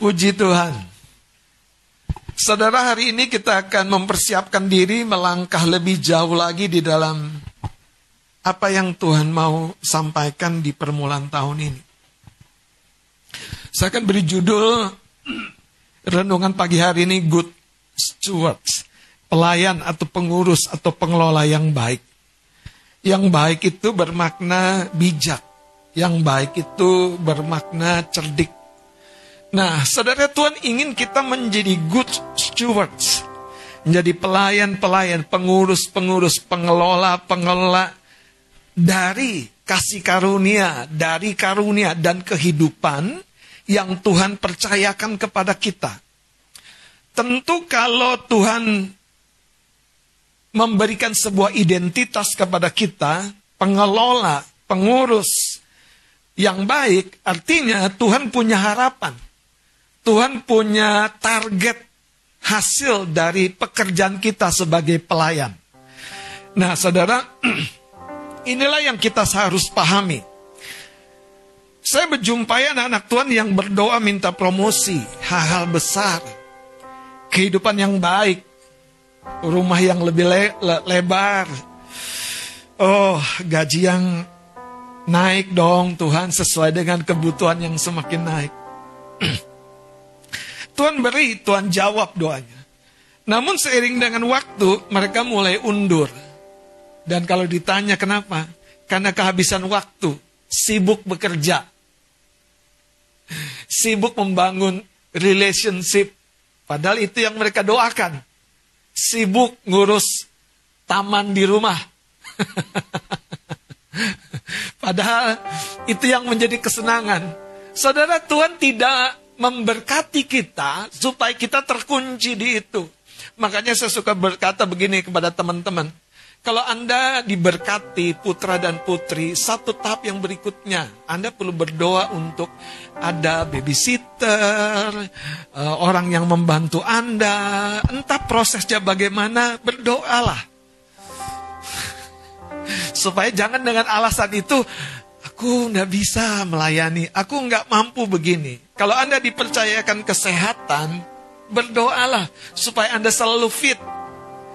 Puji Tuhan. Saudara, hari ini kita akan mempersiapkan diri melangkah lebih jauh lagi di dalam apa yang Tuhan mau sampaikan di permulaan tahun ini. Saya akan beri judul renungan pagi hari ini Good Stewards, pelayan atau pengurus atau pengelola yang baik. Yang baik itu bermakna bijak, yang baik itu bermakna cerdik, Nah, saudara Tuhan ingin kita menjadi good stewards. Menjadi pelayan-pelayan, pengurus-pengurus, pengelola-pengelola dari kasih karunia, dari karunia dan kehidupan yang Tuhan percayakan kepada kita. Tentu kalau Tuhan memberikan sebuah identitas kepada kita, pengelola, pengurus yang baik, artinya Tuhan punya harapan Tuhan punya target hasil dari pekerjaan kita sebagai pelayan. Nah, saudara, inilah yang kita harus pahami. Saya berjumpai anak-anak Tuhan yang berdoa minta promosi, hal-hal besar, kehidupan yang baik, rumah yang lebih le le lebar. Oh, gaji yang naik dong Tuhan sesuai dengan kebutuhan yang semakin naik. Tuhan beri, Tuhan jawab doanya. Namun seiring dengan waktu, mereka mulai undur. Dan kalau ditanya kenapa? Karena kehabisan waktu, sibuk bekerja. Sibuk membangun relationship. Padahal itu yang mereka doakan. Sibuk ngurus taman di rumah. Padahal itu yang menjadi kesenangan. Saudara Tuhan tidak memberkati kita supaya kita terkunci di itu. Makanya saya suka berkata begini kepada teman-teman. Kalau Anda diberkati putra dan putri, satu tahap yang berikutnya, Anda perlu berdoa untuk ada babysitter, eh, orang yang membantu Anda, entah prosesnya bagaimana, berdoalah. Supaya jangan dengan alasan itu, Aku nggak bisa melayani, aku nggak mampu begini. Kalau Anda dipercayakan kesehatan, berdoalah supaya Anda selalu fit.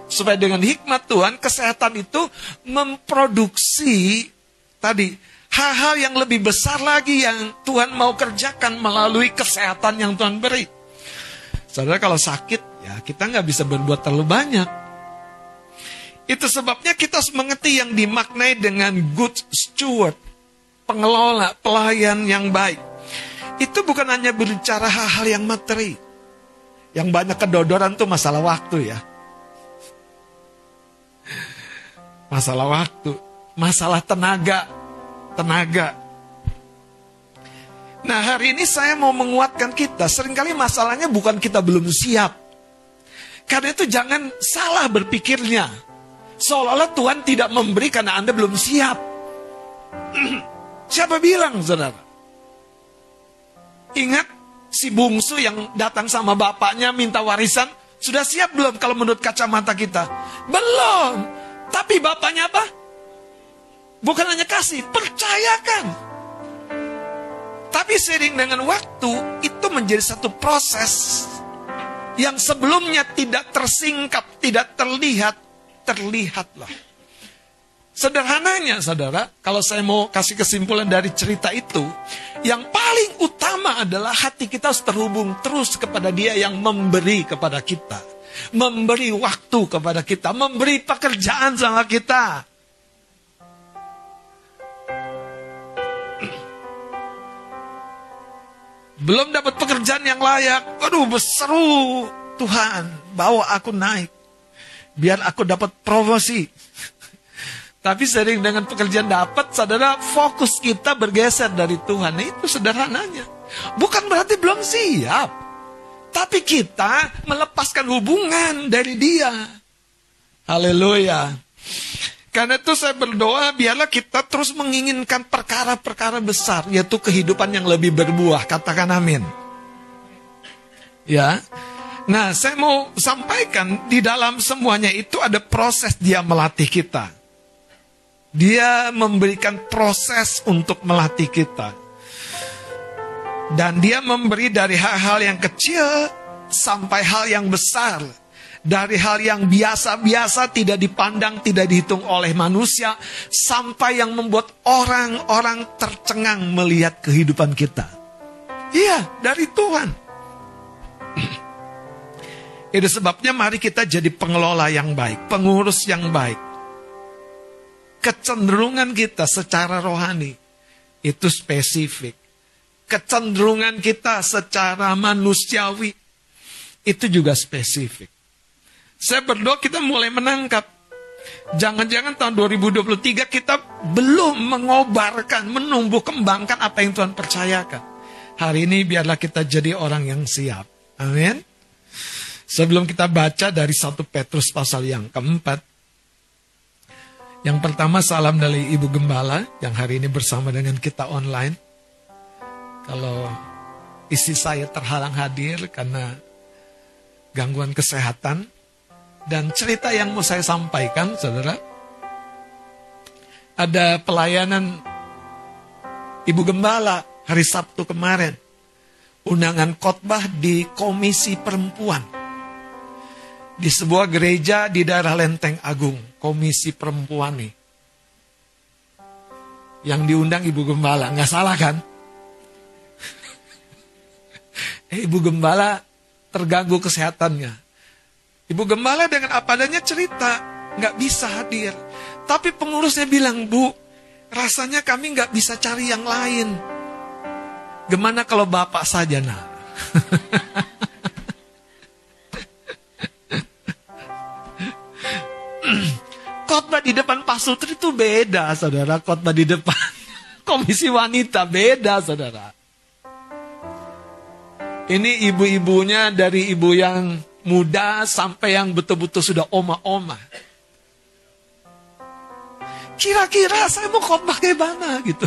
Supaya dengan hikmat Tuhan, kesehatan itu memproduksi tadi hal-hal yang lebih besar lagi yang Tuhan mau kerjakan melalui kesehatan yang Tuhan beri. Saudara kalau sakit, ya kita nggak bisa berbuat terlalu banyak. Itu sebabnya kita harus mengerti yang dimaknai dengan good steward pengelola, pelayan yang baik. Itu bukan hanya berbicara hal-hal yang materi. Yang banyak kedodoran tuh masalah waktu ya. Masalah waktu, masalah tenaga, tenaga. Nah hari ini saya mau menguatkan kita, sering kali masalahnya bukan kita belum siap. Karena itu jangan salah berpikirnya. Seolah-olah Tuhan tidak memberi karena Anda belum siap. Siapa bilang, saudara? Ingat si bungsu yang datang sama bapaknya minta warisan, sudah siap belum kalau menurut kacamata kita? Belum. Tapi bapaknya apa? Bukan hanya kasih, percayakan. Tapi sering dengan waktu itu menjadi satu proses yang sebelumnya tidak tersingkap, tidak terlihat, terlihatlah. Sederhananya saudara, kalau saya mau kasih kesimpulan dari cerita itu, yang paling utama adalah hati kita harus terhubung terus kepada dia yang memberi kepada kita. Memberi waktu kepada kita, memberi pekerjaan sama kita. Belum dapat pekerjaan yang layak, aduh berseru Tuhan, bawa aku naik. Biar aku dapat promosi. Tapi sering dengan pekerjaan dapat, saudara, fokus kita bergeser dari Tuhan. Nah, itu sederhananya. Bukan berarti belum siap. Tapi kita melepaskan hubungan dari dia. Haleluya. Karena itu saya berdoa biarlah kita terus menginginkan perkara-perkara besar. Yaitu kehidupan yang lebih berbuah. Katakan amin. Ya. Nah saya mau sampaikan di dalam semuanya itu ada proses dia melatih kita. Dia memberikan proses untuk melatih kita. Dan dia memberi dari hal-hal yang kecil sampai hal yang besar. Dari hal yang biasa-biasa tidak dipandang, tidak dihitung oleh manusia. Sampai yang membuat orang-orang tercengang melihat kehidupan kita. Iya, dari Tuhan. Itu sebabnya mari kita jadi pengelola yang baik, pengurus yang baik. Kecenderungan kita secara rohani itu spesifik kecenderungan kita secara manusiawi itu juga spesifik. Saya berdoa kita mulai menangkap. Jangan-jangan tahun 2023 kita belum mengobarkan, menumbuh kembangkan apa yang Tuhan percayakan. Hari ini biarlah kita jadi orang yang siap. Amin. Sebelum kita baca dari satu Petrus pasal yang keempat. Yang pertama salam dari Ibu Gembala yang hari ini bersama dengan kita online. Kalau isi saya terhalang hadir karena gangguan kesehatan. Dan cerita yang mau saya sampaikan, saudara. Ada pelayanan Ibu Gembala hari Sabtu kemarin. Undangan khotbah di Komisi Perempuan. Di sebuah gereja di daerah Lenteng Agung. Komisi Perempuan nih. Yang diundang Ibu Gembala. Nggak salah kan? Ibu Gembala terganggu kesehatannya. Ibu Gembala dengan apa adanya cerita, nggak bisa hadir. Tapi pengurusnya bilang, Bu, rasanya kami nggak bisa cari yang lain. Gimana kalau Bapak saja, nah? Khotbah di depan Pak Sutri itu beda, saudara. Khotbah di depan komisi wanita beda, saudara. Ini ibu-ibunya dari ibu yang muda sampai yang betul-betul sudah oma-oma. Kira-kira saya mau khotbah kayak mana gitu.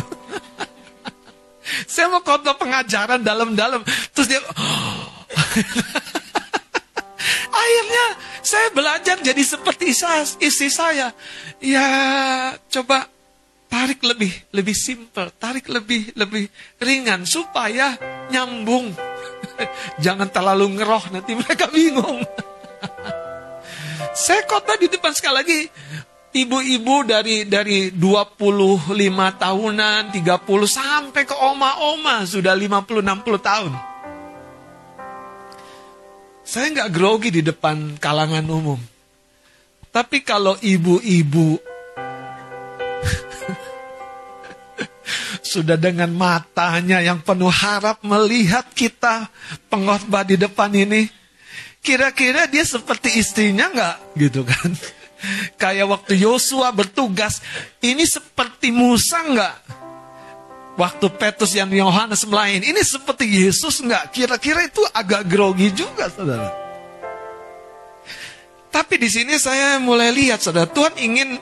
saya mau khotbah pengajaran dalam-dalam. Terus dia... Akhirnya saya belajar jadi seperti istri saya. Ya coba tarik lebih lebih simple, tarik lebih lebih ringan supaya nyambung Jangan terlalu ngeroh nanti mereka bingung. Saya kota di depan sekali lagi ibu-ibu dari dari 25 tahunan, 30 sampai ke oma-oma sudah 50 60 tahun. Saya nggak grogi di depan kalangan umum. Tapi kalau ibu-ibu sudah dengan matanya yang penuh harap melihat kita pengkhotbah di depan ini. Kira-kira dia seperti istrinya nggak gitu kan? Kayak waktu Yosua bertugas, ini seperti Musa nggak? Waktu Petrus yang Yohanes melain, ini seperti Yesus nggak? Kira-kira itu agak grogi juga, saudara. Tapi di sini saya mulai lihat, saudara, Tuhan ingin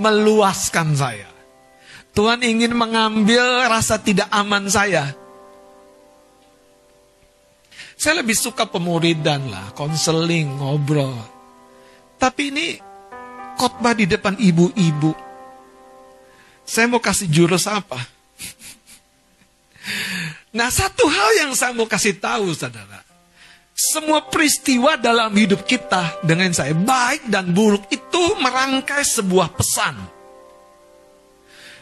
meluaskan saya. Tuhan ingin mengambil rasa tidak aman saya. Saya lebih suka pemuridan lah, konseling, ngobrol. Tapi ini khotbah di depan ibu-ibu. Saya mau kasih jurus apa? Nah satu hal yang saya mau kasih tahu saudara. Semua peristiwa dalam hidup kita dengan saya, baik dan buruk itu merangkai sebuah pesan.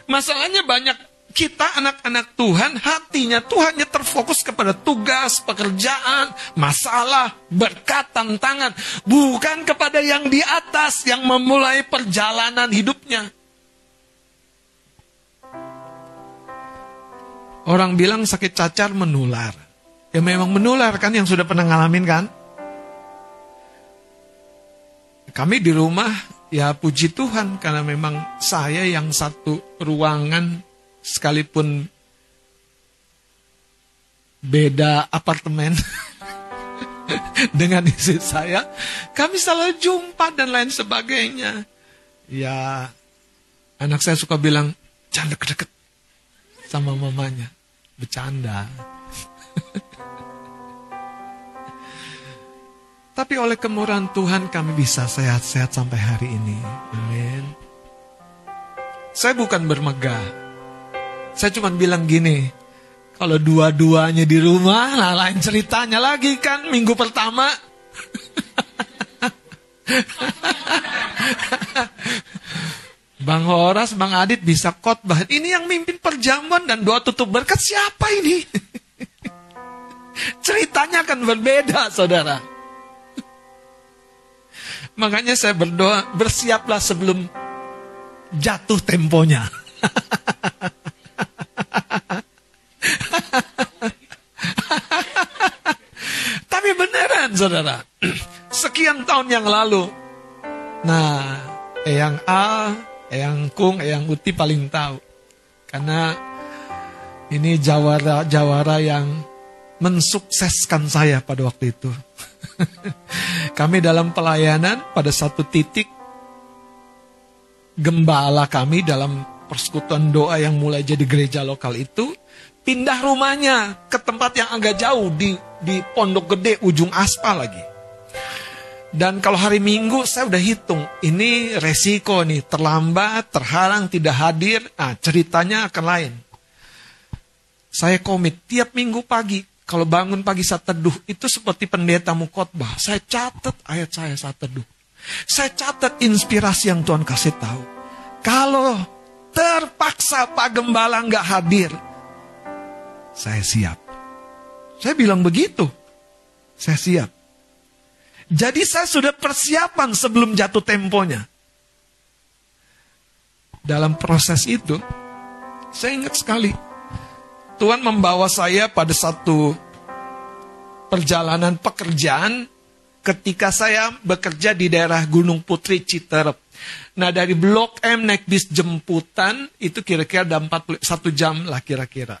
Masalahnya banyak kita anak-anak Tuhan, hatinya Tuhan hanya terfokus kepada tugas, pekerjaan, masalah, berkat, tantangan. Bukan kepada yang di atas yang memulai perjalanan hidupnya. Orang bilang sakit cacar menular. Ya memang menular kan yang sudah pernah ngalamin kan? Kami di rumah Ya puji Tuhan karena memang saya yang satu ruangan sekalipun beda apartemen dengan istri saya, kami selalu jumpa dan lain sebagainya. Ya, anak saya suka bilang, jangan deket-deket sama mamanya. Bercanda. Tapi oleh kemurahan Tuhan kami bisa sehat-sehat sampai hari ini. Amin. Saya bukan bermegah. Saya cuma bilang gini, Kalau dua-duanya di rumah, nah lain ceritanya lagi kan minggu pertama. Bang Horas, Bang Adit bisa khotbah. Ini yang mimpin perjamuan dan doa tutup berkat siapa ini? Ceritanya akan berbeda, saudara. Makanya saya berdoa, bersiaplah sebelum jatuh temponya. Tapi beneran, saudara. Sekian tahun yang lalu. Nah, Eyang A, Eyang Kung, Eyang Uti paling tahu. Karena ini jawara-jawara yang mensukseskan saya pada waktu itu. kami dalam pelayanan pada satu titik gembala kami dalam persekutuan doa yang mulai jadi gereja lokal itu pindah rumahnya ke tempat yang agak jauh di di Pondok Gede ujung aspal lagi. Dan kalau hari Minggu saya udah hitung, ini resiko nih, terlambat, terhalang, tidak hadir, nah ceritanya akan lain. Saya komit tiap minggu pagi, kalau bangun pagi saat teduh, itu seperti pendeta khotbah. Saya catat ayat saya saat teduh. Saya catat inspirasi yang Tuhan kasih tahu. Kalau terpaksa Pak Gembala nggak hadir, saya siap. Saya bilang begitu. Saya siap. Jadi saya sudah persiapan sebelum jatuh temponya. Dalam proses itu, saya ingat sekali. Tuhan membawa saya pada satu perjalanan pekerjaan ketika saya bekerja di daerah Gunung Putri Citerep. Nah dari Blok M naik bis jemputan itu kira-kira ada 41 jam lah kira-kira.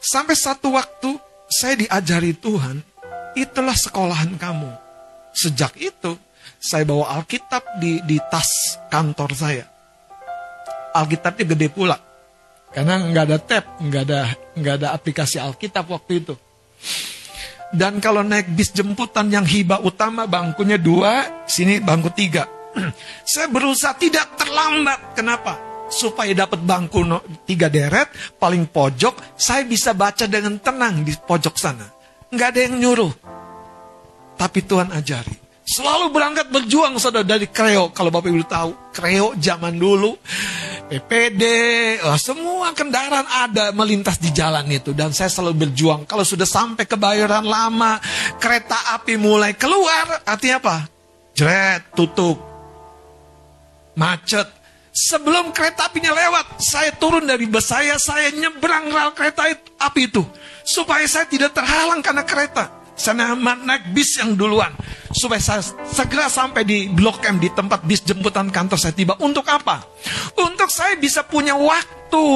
Sampai satu waktu saya diajari Tuhan, itulah sekolahan kamu. Sejak itu saya bawa Alkitab di, di tas kantor saya. Alkitabnya gede pula. Karena nggak ada tab, nggak ada nggak ada aplikasi Alkitab waktu itu. Dan kalau naik bis jemputan yang hibah utama bangkunya dua, sini bangku tiga. saya berusaha tidak terlambat. Kenapa? supaya dapat bangku tiga deret, paling pojok, saya bisa baca dengan tenang di pojok sana. Nggak ada yang nyuruh. Tapi Tuhan ajari. Selalu berangkat berjuang saudara dari kreo. Kalau Bapak Ibu tahu, kreo zaman dulu. PPD, oh, semua kendaraan ada melintas di jalan itu. Dan saya selalu berjuang. Kalau sudah sampai ke bayaran lama, kereta api mulai keluar, artinya apa? Jret, tutup. Macet, Sebelum kereta apinya lewat, saya turun dari bus saya, saya nyebrang rel kereta api itu. Supaya saya tidak terhalang karena kereta. Saya naik bis yang duluan. Supaya saya segera sampai di Blok M, di tempat bis jemputan kantor saya tiba. Untuk apa? Untuk saya bisa punya waktu.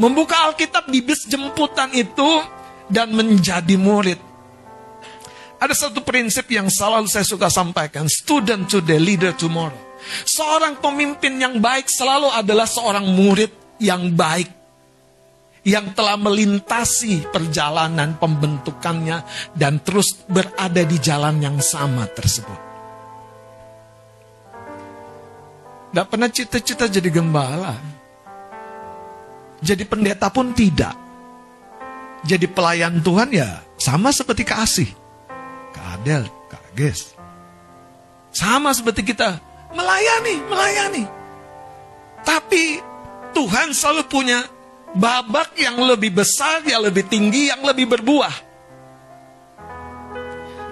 Membuka Alkitab di bis jemputan itu dan menjadi murid. Ada satu prinsip yang selalu saya suka sampaikan. Student today, leader tomorrow. Seorang pemimpin yang baik selalu adalah seorang murid yang baik. Yang telah melintasi perjalanan pembentukannya dan terus berada di jalan yang sama tersebut. Gak pernah cita-cita jadi gembala. Jadi pendeta pun tidak. Jadi pelayan Tuhan ya sama seperti kasih. Kak Adel, Kak Ges. Sama seperti kita melayani, melayani. Tapi Tuhan selalu punya babak yang lebih besar, yang lebih tinggi, yang lebih berbuah.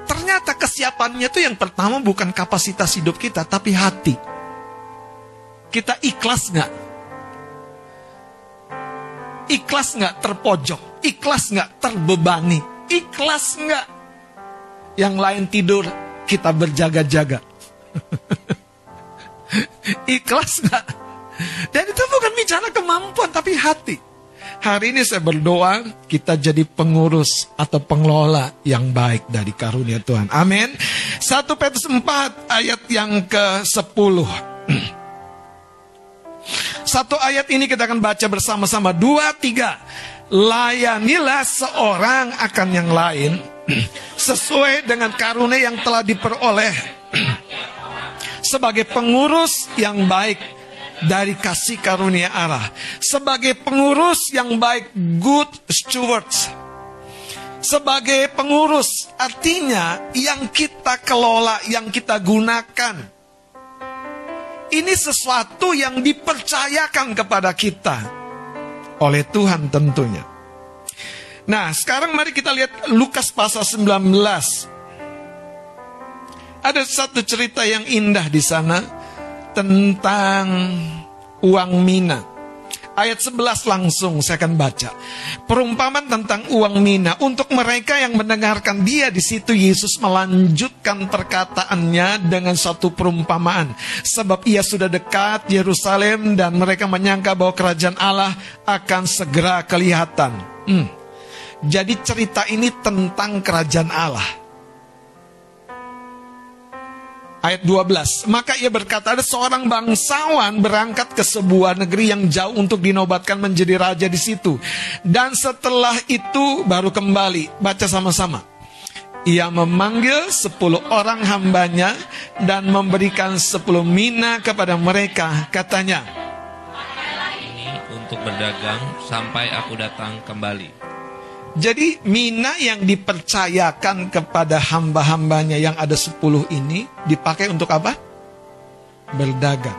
Ternyata kesiapannya itu yang pertama bukan kapasitas hidup kita, tapi hati. Kita ikhlas nggak? Ikhlas nggak terpojok? Ikhlas nggak terbebani? Ikhlas nggak? Yang lain tidur, kita berjaga-jaga. Ikhlas nggak? Dan itu bukan bicara kemampuan, tapi hati. Hari ini saya berdoa kita jadi pengurus atau pengelola yang baik dari karunia Tuhan. Amin. 1 Petrus 4 ayat yang ke-10. Satu ayat ini kita akan baca bersama-sama. Dua, tiga. Layanilah seorang akan yang lain sesuai dengan karunia yang telah diperoleh sebagai pengurus yang baik dari kasih karunia Allah. Sebagai pengurus yang baik, good stewards. Sebagai pengurus, artinya yang kita kelola, yang kita gunakan. Ini sesuatu yang dipercayakan kepada kita oleh Tuhan tentunya. Nah, sekarang mari kita lihat Lukas pasal 19. Ada satu cerita yang indah di sana tentang uang mina. Ayat 11 langsung saya akan baca. Perumpamaan tentang uang mina untuk mereka yang mendengarkan dia di situ Yesus melanjutkan perkataannya dengan satu perumpamaan. Sebab ia sudah dekat Yerusalem dan mereka menyangka bahwa kerajaan Allah akan segera kelihatan. Hmm. Jadi cerita ini tentang kerajaan Allah ayat 12. Maka ia berkata, ada seorang bangsawan berangkat ke sebuah negeri yang jauh untuk dinobatkan menjadi raja di situ. Dan setelah itu baru kembali. Baca sama-sama. Ia memanggil sepuluh orang hambanya dan memberikan sepuluh mina kepada mereka. Katanya, ini untuk berdagang sampai aku datang kembali. Jadi mina yang dipercayakan kepada hamba-hambanya yang ada sepuluh ini dipakai untuk apa? Berdagang.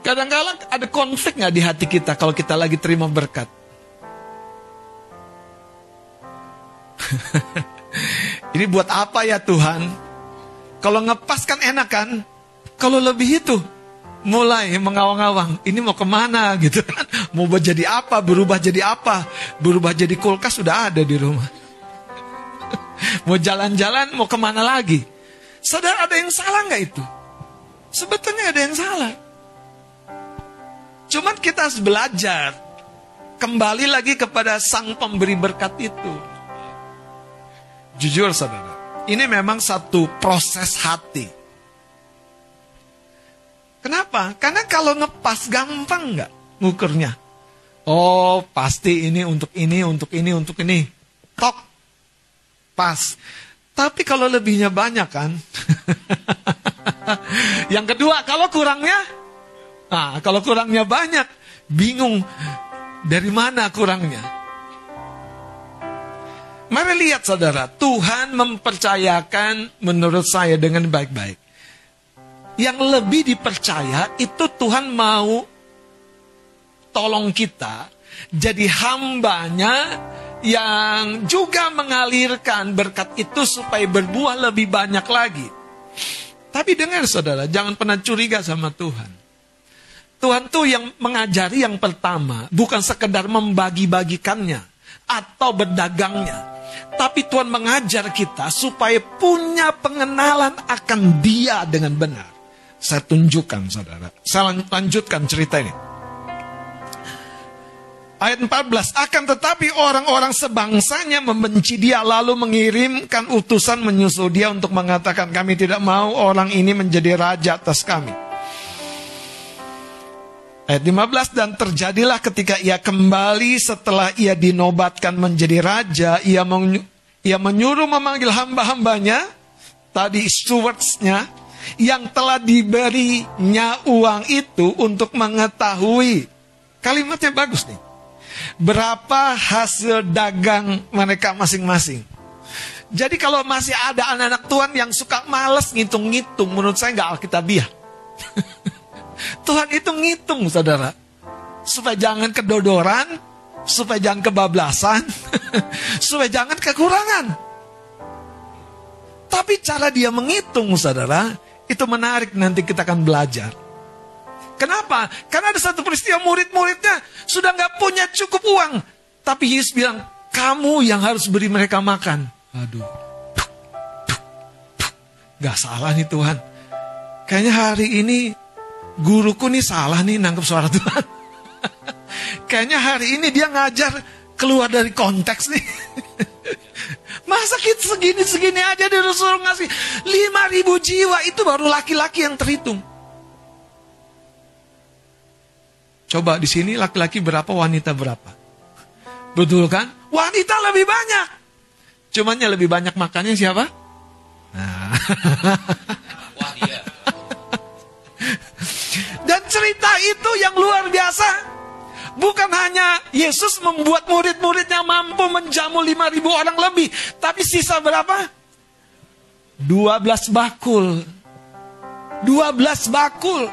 Kadang-kadang ada konflik nggak di hati kita kalau kita lagi terima berkat? ini buat apa ya Tuhan? Kalau ngepas kan enak kan? Kalau lebih itu, mulai mengawang-awang. Ini mau ke mana gitu kan? Mau jadi apa? Berubah jadi apa? Berubah jadi kulkas sudah ada di rumah. mau jalan-jalan, mau ke mana lagi? Saudara ada yang salah nggak itu? Sebetulnya ada yang salah. Cuman kita harus belajar kembali lagi kepada sang pemberi berkat itu. Jujur saudara, ini memang satu proses hati Kenapa? Karena kalau ngepas gampang nggak ngukurnya. Oh, pasti ini untuk ini, untuk ini, untuk ini. Tok. Pas. Tapi kalau lebihnya banyak kan. Yang kedua, kalau kurangnya Nah, kalau kurangnya banyak, bingung dari mana kurangnya. Mari lihat saudara, Tuhan mempercayakan menurut saya dengan baik-baik yang lebih dipercaya itu Tuhan mau tolong kita jadi hambanya yang juga mengalirkan berkat itu supaya berbuah lebih banyak lagi. Tapi dengar saudara, jangan pernah curiga sama Tuhan. Tuhan tuh yang mengajari yang pertama, bukan sekedar membagi-bagikannya atau berdagangnya. Tapi Tuhan mengajar kita supaya punya pengenalan akan dia dengan benar. Saya tunjukkan saudara. Saya lanjutkan cerita ini. Ayat 14, akan tetapi orang-orang sebangsanya membenci dia lalu mengirimkan utusan menyusul dia untuk mengatakan kami tidak mau orang ini menjadi raja atas kami. Ayat 15, dan terjadilah ketika ia kembali setelah ia dinobatkan menjadi raja, ia, ia menyuruh memanggil hamba-hambanya, tadi stewardsnya, yang telah diberinya uang itu untuk mengetahui. Kalimatnya bagus nih. Berapa hasil dagang mereka masing-masing. Jadi kalau masih ada anak-anak Tuhan yang suka males ngitung-ngitung, menurut saya nggak alkitabiah. Tuhan itu ngitung, saudara. Supaya jangan kedodoran, supaya jangan kebablasan, supaya jangan kekurangan. Tapi cara dia menghitung, saudara, itu menarik nanti kita akan belajar. Kenapa? Karena ada satu peristiwa murid-muridnya sudah nggak punya cukup uang. Tapi Yesus bilang, kamu yang harus beri mereka makan. Aduh. Gak salah nih Tuhan. Kayaknya hari ini guruku nih salah nih nangkep suara Tuhan. Kayaknya hari ini dia ngajar keluar dari konteks nih. Masa kita segini-segini aja disuruh ngasih 5000 jiwa itu baru laki-laki yang terhitung. Coba di sini laki-laki berapa, wanita berapa? Betul kan? Wanita lebih banyak. Cumannya lebih banyak makannya siapa? Nah. Wah, iya. Dan cerita itu yang luar biasa. Bukan hanya Yesus membuat murid-muridnya mampu menjamu 5000 orang lebih. Tapi sisa berapa? 12 bakul. 12 bakul.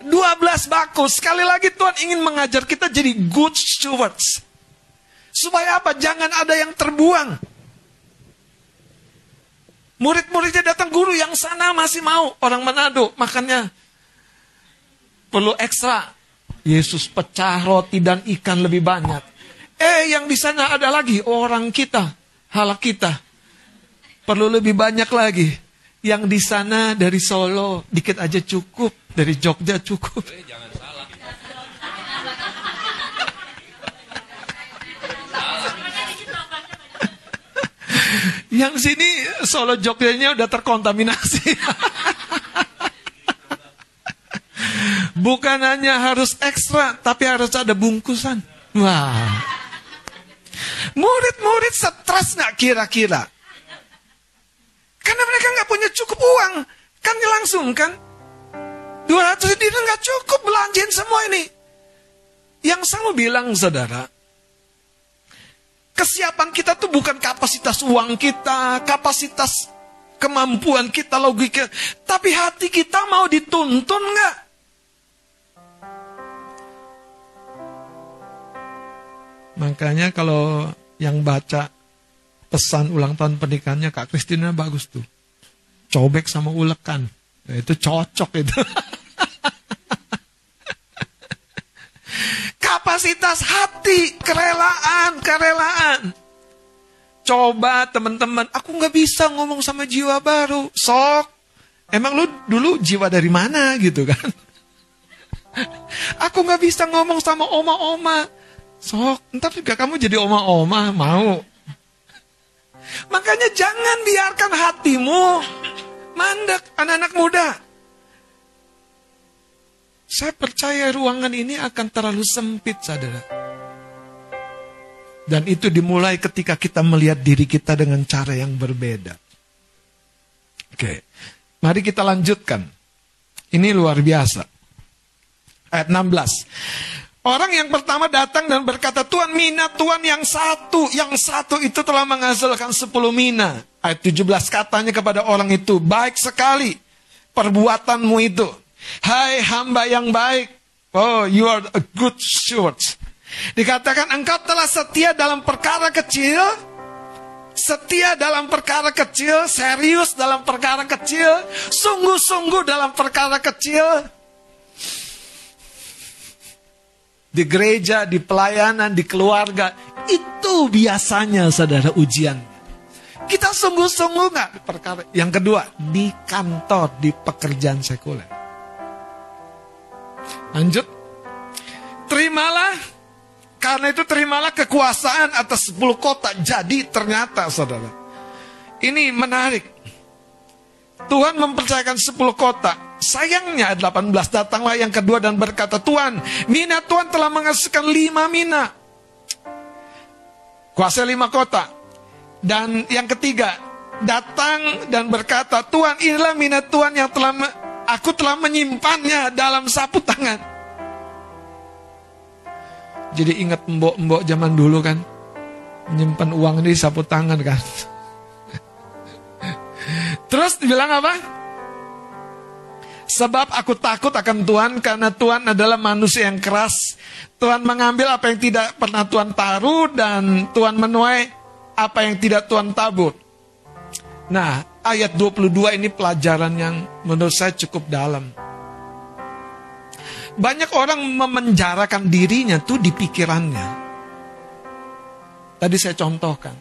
12 bakul. Sekali lagi Tuhan ingin mengajar kita jadi good stewards. Supaya apa? Jangan ada yang terbuang. Murid-muridnya datang guru yang sana masih mau. Orang Manado makannya perlu ekstra. Yesus pecah roti dan ikan lebih banyak. Eh yang di sana ada lagi orang kita, halak kita. Perlu lebih banyak lagi. Yang di sana dari Solo dikit aja cukup, dari Jogja cukup. Eh, jangan salah. Yang sini Solo Jogjanya udah terkontaminasi. Bukan hanya harus ekstra, tapi harus ada bungkusan. Wah. Murid-murid stres nggak kira-kira? Karena mereka nggak punya cukup uang. Kan langsung kan? 200 dinar nggak cukup belanjain semua ini. Yang saya mau bilang saudara, kesiapan kita tuh bukan kapasitas uang kita, kapasitas kemampuan kita, logika. Tapi hati kita mau dituntun nggak? Makanya kalau yang baca pesan ulang tahun pernikahannya Kak Kristina bagus tuh. Cobek sama ulekan. Nah, itu cocok itu. Kapasitas hati, kerelaan, kerelaan. Coba teman-teman, aku nggak bisa ngomong sama jiwa baru. Sok, emang lu dulu jiwa dari mana gitu kan? aku nggak bisa ngomong sama oma-oma. Sok, ntar juga kamu jadi oma-oma, mau. Makanya jangan biarkan hatimu mandek, anak-anak muda. Saya percaya ruangan ini akan terlalu sempit, saudara. Dan itu dimulai ketika kita melihat diri kita dengan cara yang berbeda. Oke, mari kita lanjutkan. Ini luar biasa. Ayat 16. Orang yang pertama datang dan berkata, Tuhan mina Tuhan yang satu. Yang satu itu telah menghasilkan sepuluh mina. Ayat 17 katanya kepada orang itu, baik sekali perbuatanmu itu. Hai hamba yang baik. Oh, you are a good steward. Dikatakan engkau telah setia dalam perkara kecil. Setia dalam perkara kecil, serius dalam perkara kecil, sungguh-sungguh dalam perkara kecil, di gereja, di pelayanan, di keluarga. Itu biasanya saudara ujian. Kita sungguh-sungguh nggak perkara. Yang kedua, di kantor, di pekerjaan sekuler. Lanjut. Terimalah. Karena itu terimalah kekuasaan atas 10 kota. Jadi ternyata saudara. Ini menarik. Tuhan mempercayakan 10 kota. Sayangnya 18 datanglah yang kedua dan berkata Tuhan, mina Tuhan telah menghasilkan lima mina. Kuasa lima kota. Dan yang ketiga, datang dan berkata, Tuhan inilah mina Tuhan yang telah aku telah menyimpannya dalam sapu tangan. Jadi ingat mbok-mbok zaman dulu kan, menyimpan uang di sapu tangan kan. Terus bilang apa? Sebab aku takut akan Tuhan karena Tuhan adalah manusia yang keras. Tuhan mengambil apa yang tidak pernah Tuhan taruh dan Tuhan menuai apa yang tidak Tuhan tabur. Nah, ayat 22 ini pelajaran yang menurut saya cukup dalam. Banyak orang memenjarakan dirinya tuh di pikirannya. Tadi saya contohkan.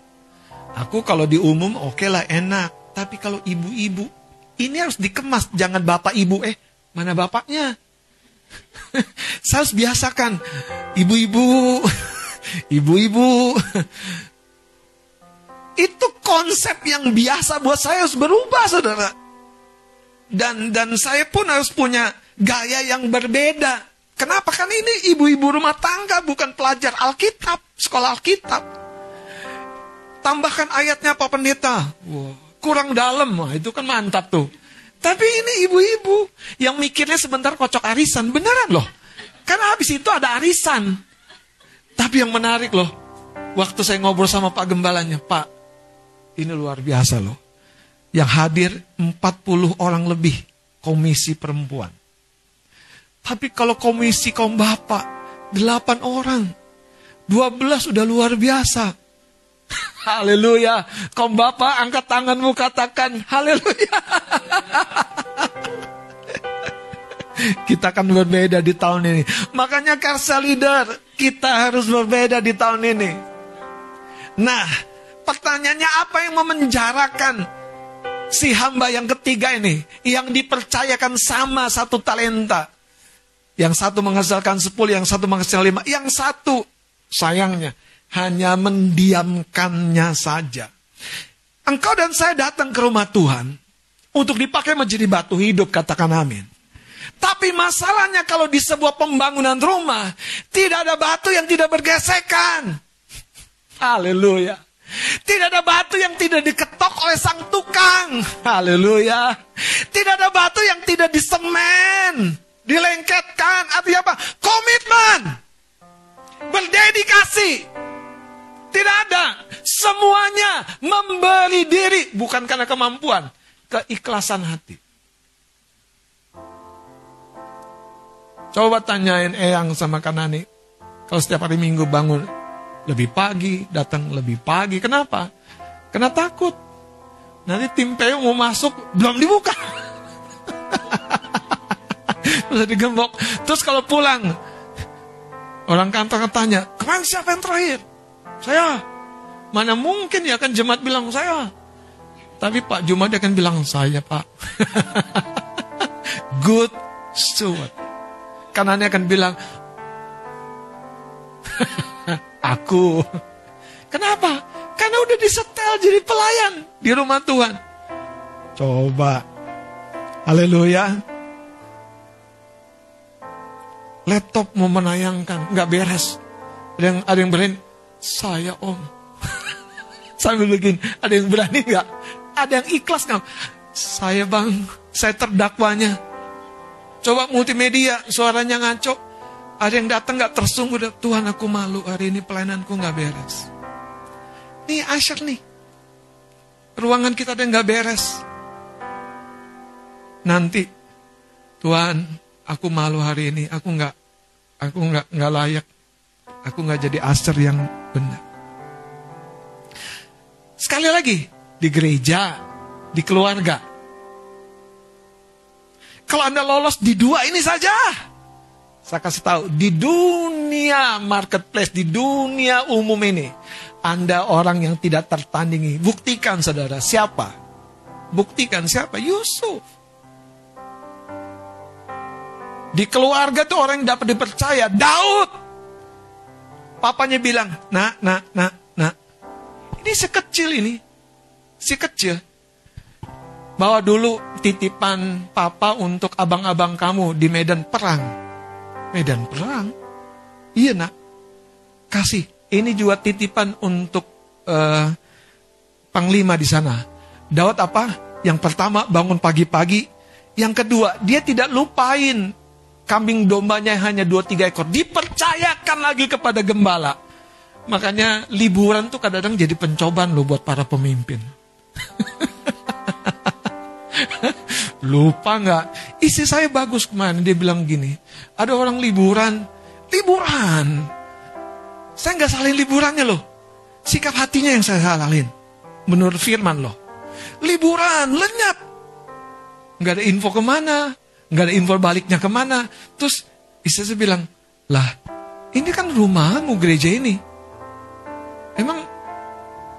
Aku kalau di umum oke okay lah enak. Tapi kalau ibu-ibu, ini harus dikemas. Jangan bapak ibu, eh mana bapaknya? saya harus biasakan. Ibu-ibu, ibu-ibu. Itu konsep yang biasa buat saya harus berubah saudara. Dan dan saya pun harus punya gaya yang berbeda. Kenapa? Kan ini ibu-ibu rumah tangga bukan pelajar Alkitab, sekolah Alkitab. Tambahkan ayatnya Pak Pendeta. Wow, kurang dalam, wah itu kan mantap tuh. Tapi ini ibu-ibu yang mikirnya sebentar kocok arisan. Beneran loh. Karena habis itu ada arisan. Tapi yang menarik loh. Waktu saya ngobrol sama Pak Gembalanya. Pak, ini luar biasa loh. Yang hadir 40 orang lebih komisi perempuan. Tapi kalau komisi kaum bapak, 8 orang. 12 sudah luar biasa. Haleluya. Kaum bapak angkat tanganmu katakan haleluya. kita akan berbeda di tahun ini. Makanya Karsa Leader, kita harus berbeda di tahun ini. Nah, pertanyaannya apa yang memenjarakan si hamba yang ketiga ini? Yang dipercayakan sama satu talenta. Yang satu menghasilkan sepuluh, yang satu menghasilkan lima. Yang satu, sayangnya, hanya mendiamkannya saja. Engkau dan saya datang ke rumah Tuhan untuk dipakai menjadi batu hidup, katakan amin. Tapi masalahnya kalau di sebuah pembangunan rumah, tidak ada batu yang tidak bergesekan. Haleluya. Tidak ada batu yang tidak diketok oleh sang tukang. Haleluya. Tidak ada batu yang tidak disemen, dilengketkan. Artinya apa? Komitmen. Berdedikasi. Tidak ada. Semuanya memberi diri. Bukan karena kemampuan. Keikhlasan hati. Coba tanyain Eyang sama Kanani. Kalau setiap hari minggu bangun lebih pagi, datang lebih pagi. Kenapa? Karena takut. Nanti tim PU mau masuk, belum dibuka. Terus digembok. Terus kalau pulang, orang kantor tanya, kemarin siapa yang terakhir? Saya. Mana mungkin ya kan jemaat bilang saya. Tapi Pak Jumat dia akan bilang saya Pak. Good steward kanannya akan bilang, aku. Kenapa? Karena udah disetel jadi pelayan di rumah Tuhan. Coba. Haleluya. Laptop mau menayangkan, nggak beres. Ada yang ada yang berani, saya om. Sambil begini, ada yang berani nggak? Ada yang ikhlas nggak? Saya bang, saya terdakwanya. Coba multimedia, suaranya ngaco. Ada yang datang gak tersungguh, Tuhan aku malu hari ini pelayananku gak beres. Nih asyik nih. Ruangan kita ada yang gak beres. Nanti, Tuhan, aku malu hari ini, aku gak, aku gak, gak layak. Aku gak jadi aser yang benar. Sekali lagi, di gereja, di keluarga, kalau Anda lolos di dua ini saja, saya kasih tahu, di dunia marketplace, di dunia umum ini, Anda orang yang tidak tertandingi. Buktikan saudara, siapa? Buktikan siapa? Yusuf. Di keluarga tuh orang yang dapat dipercaya. Daud. Papanya bilang, nak, nak, nak, nak. Ini sekecil ini. Si kecil. Bawa dulu titipan papa untuk abang-abang kamu di medan perang. Medan perang? Iya nak. Kasih. Ini juga titipan untuk uh, panglima di sana. Daud apa? Yang pertama bangun pagi-pagi. Yang kedua, dia tidak lupain kambing dombanya hanya dua tiga ekor. Dipercayakan lagi kepada gembala. Makanya liburan tuh kadang-kadang jadi pencobaan loh buat para pemimpin. Lupa nggak? Isi saya bagus ke mana? Dia bilang gini, ada orang liburan, liburan. Saya nggak salin liburannya loh. Sikap hatinya yang saya salin. Menurut firman loh. Liburan, lenyap. Nggak ada info ke mana. Nggak ada info baliknya ke mana. Terus istri saya bilang, lah ini kan rumahmu gereja ini. Emang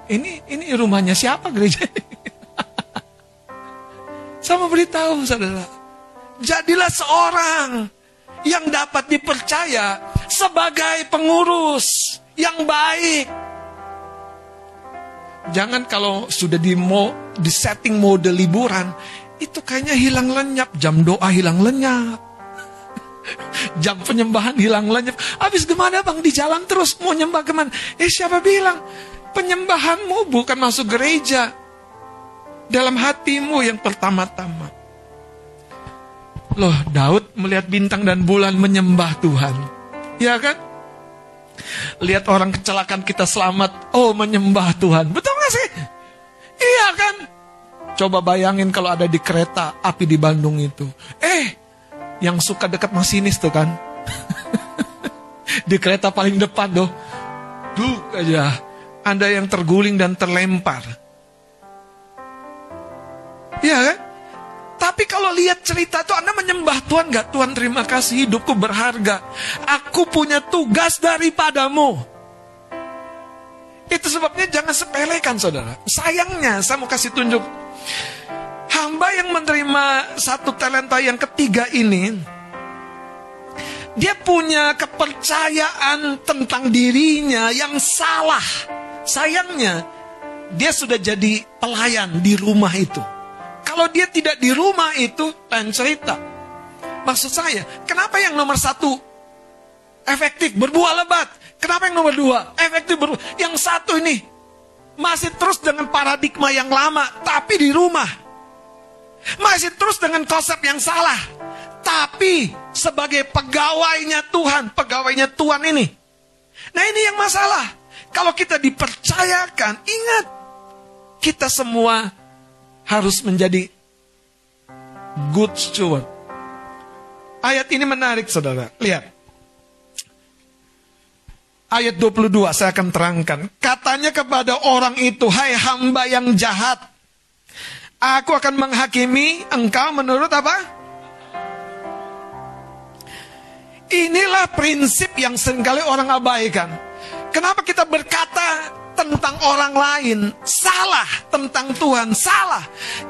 ini ini rumahnya siapa gereja ini? Saya mau beritahu saudara. Jadilah seorang yang dapat dipercaya sebagai pengurus yang baik. Jangan kalau sudah di, mo, di setting mode liburan, itu kayaknya hilang lenyap. Jam doa hilang lenyap. Jam penyembahan hilang lenyap. Habis gimana bang? Di jalan terus mau nyembah ke mana? Eh siapa bilang? Penyembahanmu bukan masuk gereja dalam hatimu yang pertama-tama. Loh, Daud melihat bintang dan bulan menyembah Tuhan. Ya kan? Lihat orang kecelakaan kita selamat, oh menyembah Tuhan. Betul gak sih? Iya kan? Coba bayangin kalau ada di kereta api di Bandung itu. Eh, yang suka dekat masinis tuh kan. di kereta paling depan doh. Duk aja. Anda yang terguling dan terlempar. Iya kan? Tapi kalau lihat cerita itu Anda menyembah Tuhan gak? Tuhan terima kasih hidupku berharga. Aku punya tugas daripadamu. Itu sebabnya jangan sepelekan saudara. Sayangnya saya mau kasih tunjuk Hamba yang menerima satu talenta yang ketiga ini, dia punya kepercayaan tentang dirinya yang salah. Sayangnya, dia sudah jadi pelayan di rumah itu. Kalau dia tidak di rumah itu, lain cerita. Maksud saya, kenapa yang nomor satu efektif berbuah lebat? Kenapa yang nomor dua efektif berbuah? Yang satu ini masih terus dengan paradigma yang lama, tapi di rumah. Masih terus dengan konsep yang salah. Tapi sebagai pegawainya Tuhan, pegawainya Tuhan ini. Nah ini yang masalah. Kalau kita dipercayakan, ingat. Kita semua harus menjadi good steward. Ayat ini menarik saudara. Lihat ayat 22 saya akan terangkan. Katanya kepada orang itu, hai hamba yang jahat. Aku akan menghakimi engkau menurut apa? Inilah prinsip yang sering kali orang abaikan. Kenapa kita berkata tentang orang lain salah, tentang Tuhan salah?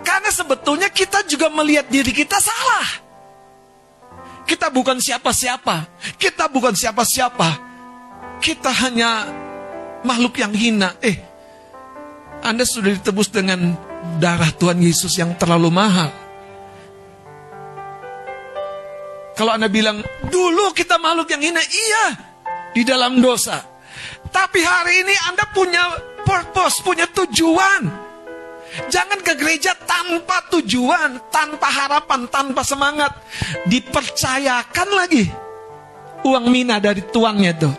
Karena sebetulnya kita juga melihat diri kita salah. Kita bukan siapa-siapa. Kita bukan siapa-siapa kita hanya makhluk yang hina. Eh, Anda sudah ditebus dengan darah Tuhan Yesus yang terlalu mahal. Kalau Anda bilang, dulu kita makhluk yang hina, iya, di dalam dosa. Tapi hari ini Anda punya purpose, punya tujuan. Jangan ke gereja tanpa tujuan, tanpa harapan, tanpa semangat. Dipercayakan lagi uang mina dari tuannya tuh.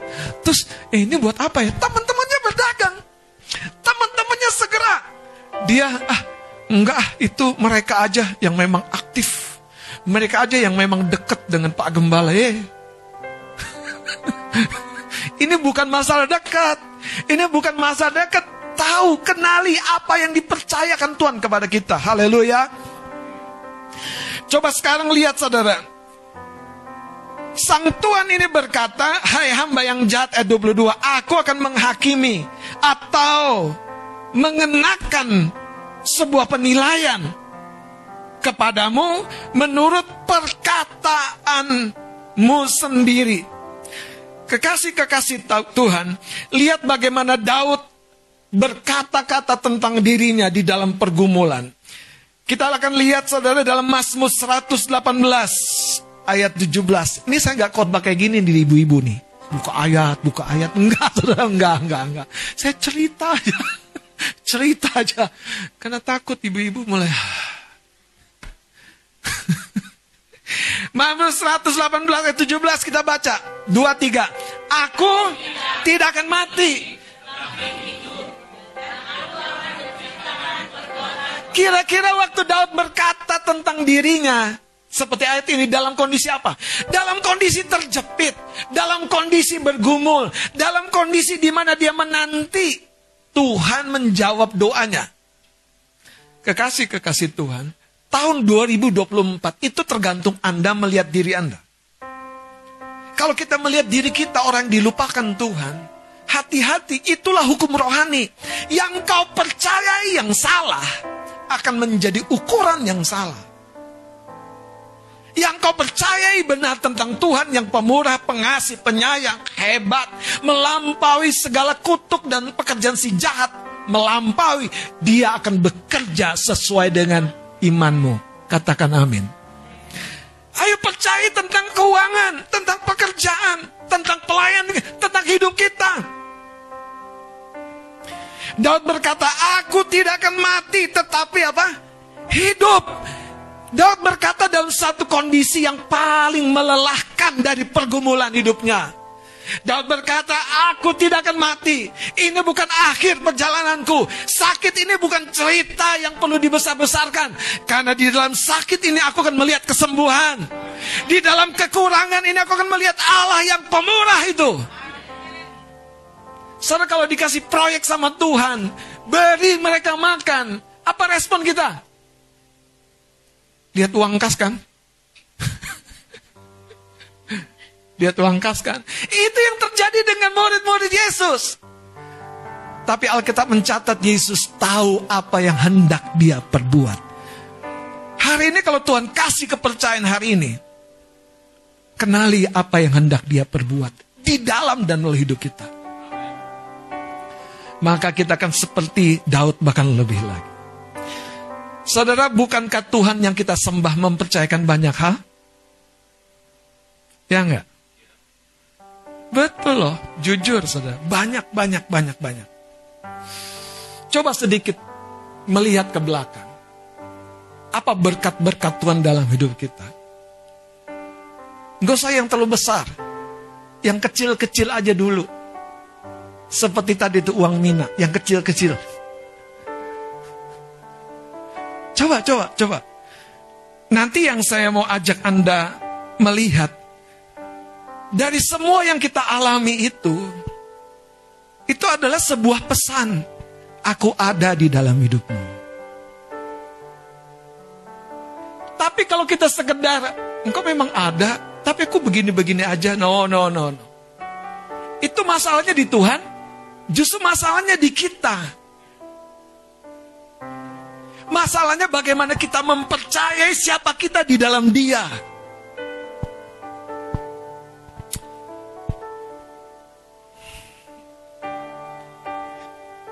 Terus eh, ini buat apa ya? Teman-temannya berdagang. Teman-temannya segera. Dia ah enggak ah itu mereka aja yang memang aktif. Mereka aja yang memang dekat dengan Pak Gembala. Eh. ini bukan masalah dekat. Ini bukan masalah dekat. Tahu, kenali apa yang dipercayakan Tuhan kepada kita. Haleluya. Coba sekarang lihat saudara. Sang Tuhan ini berkata, Hai hamba yang jahat ayat 22, Aku akan menghakimi atau mengenakan sebuah penilaian kepadamu menurut perkataanmu sendiri. Kekasih-kekasih Tuhan, lihat bagaimana Daud berkata-kata tentang dirinya di dalam pergumulan. Kita akan lihat saudara dalam Mazmur 118 ayat 17. Ini saya nggak khotbah kayak gini di ibu-ibu nih. Buka ayat, buka ayat. Enggak, saudara, enggak, enggak, enggak. Saya cerita aja. cerita aja. Karena takut ibu-ibu mulai. Mazmur 118 ayat 17 kita baca. Dua, tiga. Aku tidak akan mati. Kira-kira waktu Daud berkata tentang dirinya, seperti ayat ini dalam kondisi apa? Dalam kondisi terjepit, dalam kondisi bergumul, dalam kondisi di mana dia menanti Tuhan menjawab doanya. Kekasih-kekasih Tuhan, tahun 2024 itu tergantung Anda melihat diri Anda. Kalau kita melihat diri kita orang dilupakan Tuhan, hati-hati itulah hukum rohani. Yang kau percayai yang salah akan menjadi ukuran yang salah. Yang kau percayai benar tentang Tuhan yang pemurah, pengasih, penyayang, hebat, melampaui segala kutuk dan pekerjaan si jahat, melampaui, dia akan bekerja sesuai dengan imanmu. Katakan amin. Ayo percaya tentang keuangan, tentang pekerjaan, tentang pelayan, tentang hidup kita. Daud berkata, aku tidak akan mati, tetapi apa? Hidup Daud berkata dalam satu kondisi yang paling melelahkan dari pergumulan hidupnya. Daud berkata, aku tidak akan mati. Ini bukan akhir perjalananku. Sakit ini bukan cerita yang perlu dibesar-besarkan. Karena di dalam sakit ini aku akan melihat kesembuhan. Di dalam kekurangan ini aku akan melihat Allah yang pemurah itu. Saudara kalau dikasih proyek sama Tuhan, beri mereka makan. Apa respon kita? Lihat uang kas kan? Dia tuang kas kan? Itu yang terjadi dengan murid-murid Yesus. Tapi Alkitab mencatat Yesus tahu apa yang hendak dia perbuat. Hari ini kalau Tuhan kasih kepercayaan hari ini, kenali apa yang hendak dia perbuat di dalam dan oleh hidup kita. Maka kita akan seperti Daud bahkan lebih lagi. Saudara, bukankah Tuhan yang kita sembah mempercayakan banyak hal? Ya enggak? Betul loh, jujur saudara. Banyak, banyak, banyak, banyak. Coba sedikit melihat ke belakang. Apa berkat-berkat Tuhan dalam hidup kita? Gak usah yang terlalu besar. Yang kecil-kecil aja dulu. Seperti tadi itu uang mina, yang kecil-kecil. Coba, coba, coba. Nanti yang saya mau ajak Anda melihat dari semua yang kita alami itu, itu adalah sebuah pesan. Aku ada di dalam hidupmu. Tapi kalau kita sekedar, engkau memang ada, tapi aku begini-begini aja. No, no, no. Itu masalahnya di Tuhan, justru masalahnya di kita. Masalahnya bagaimana kita mempercayai siapa kita di dalam dia.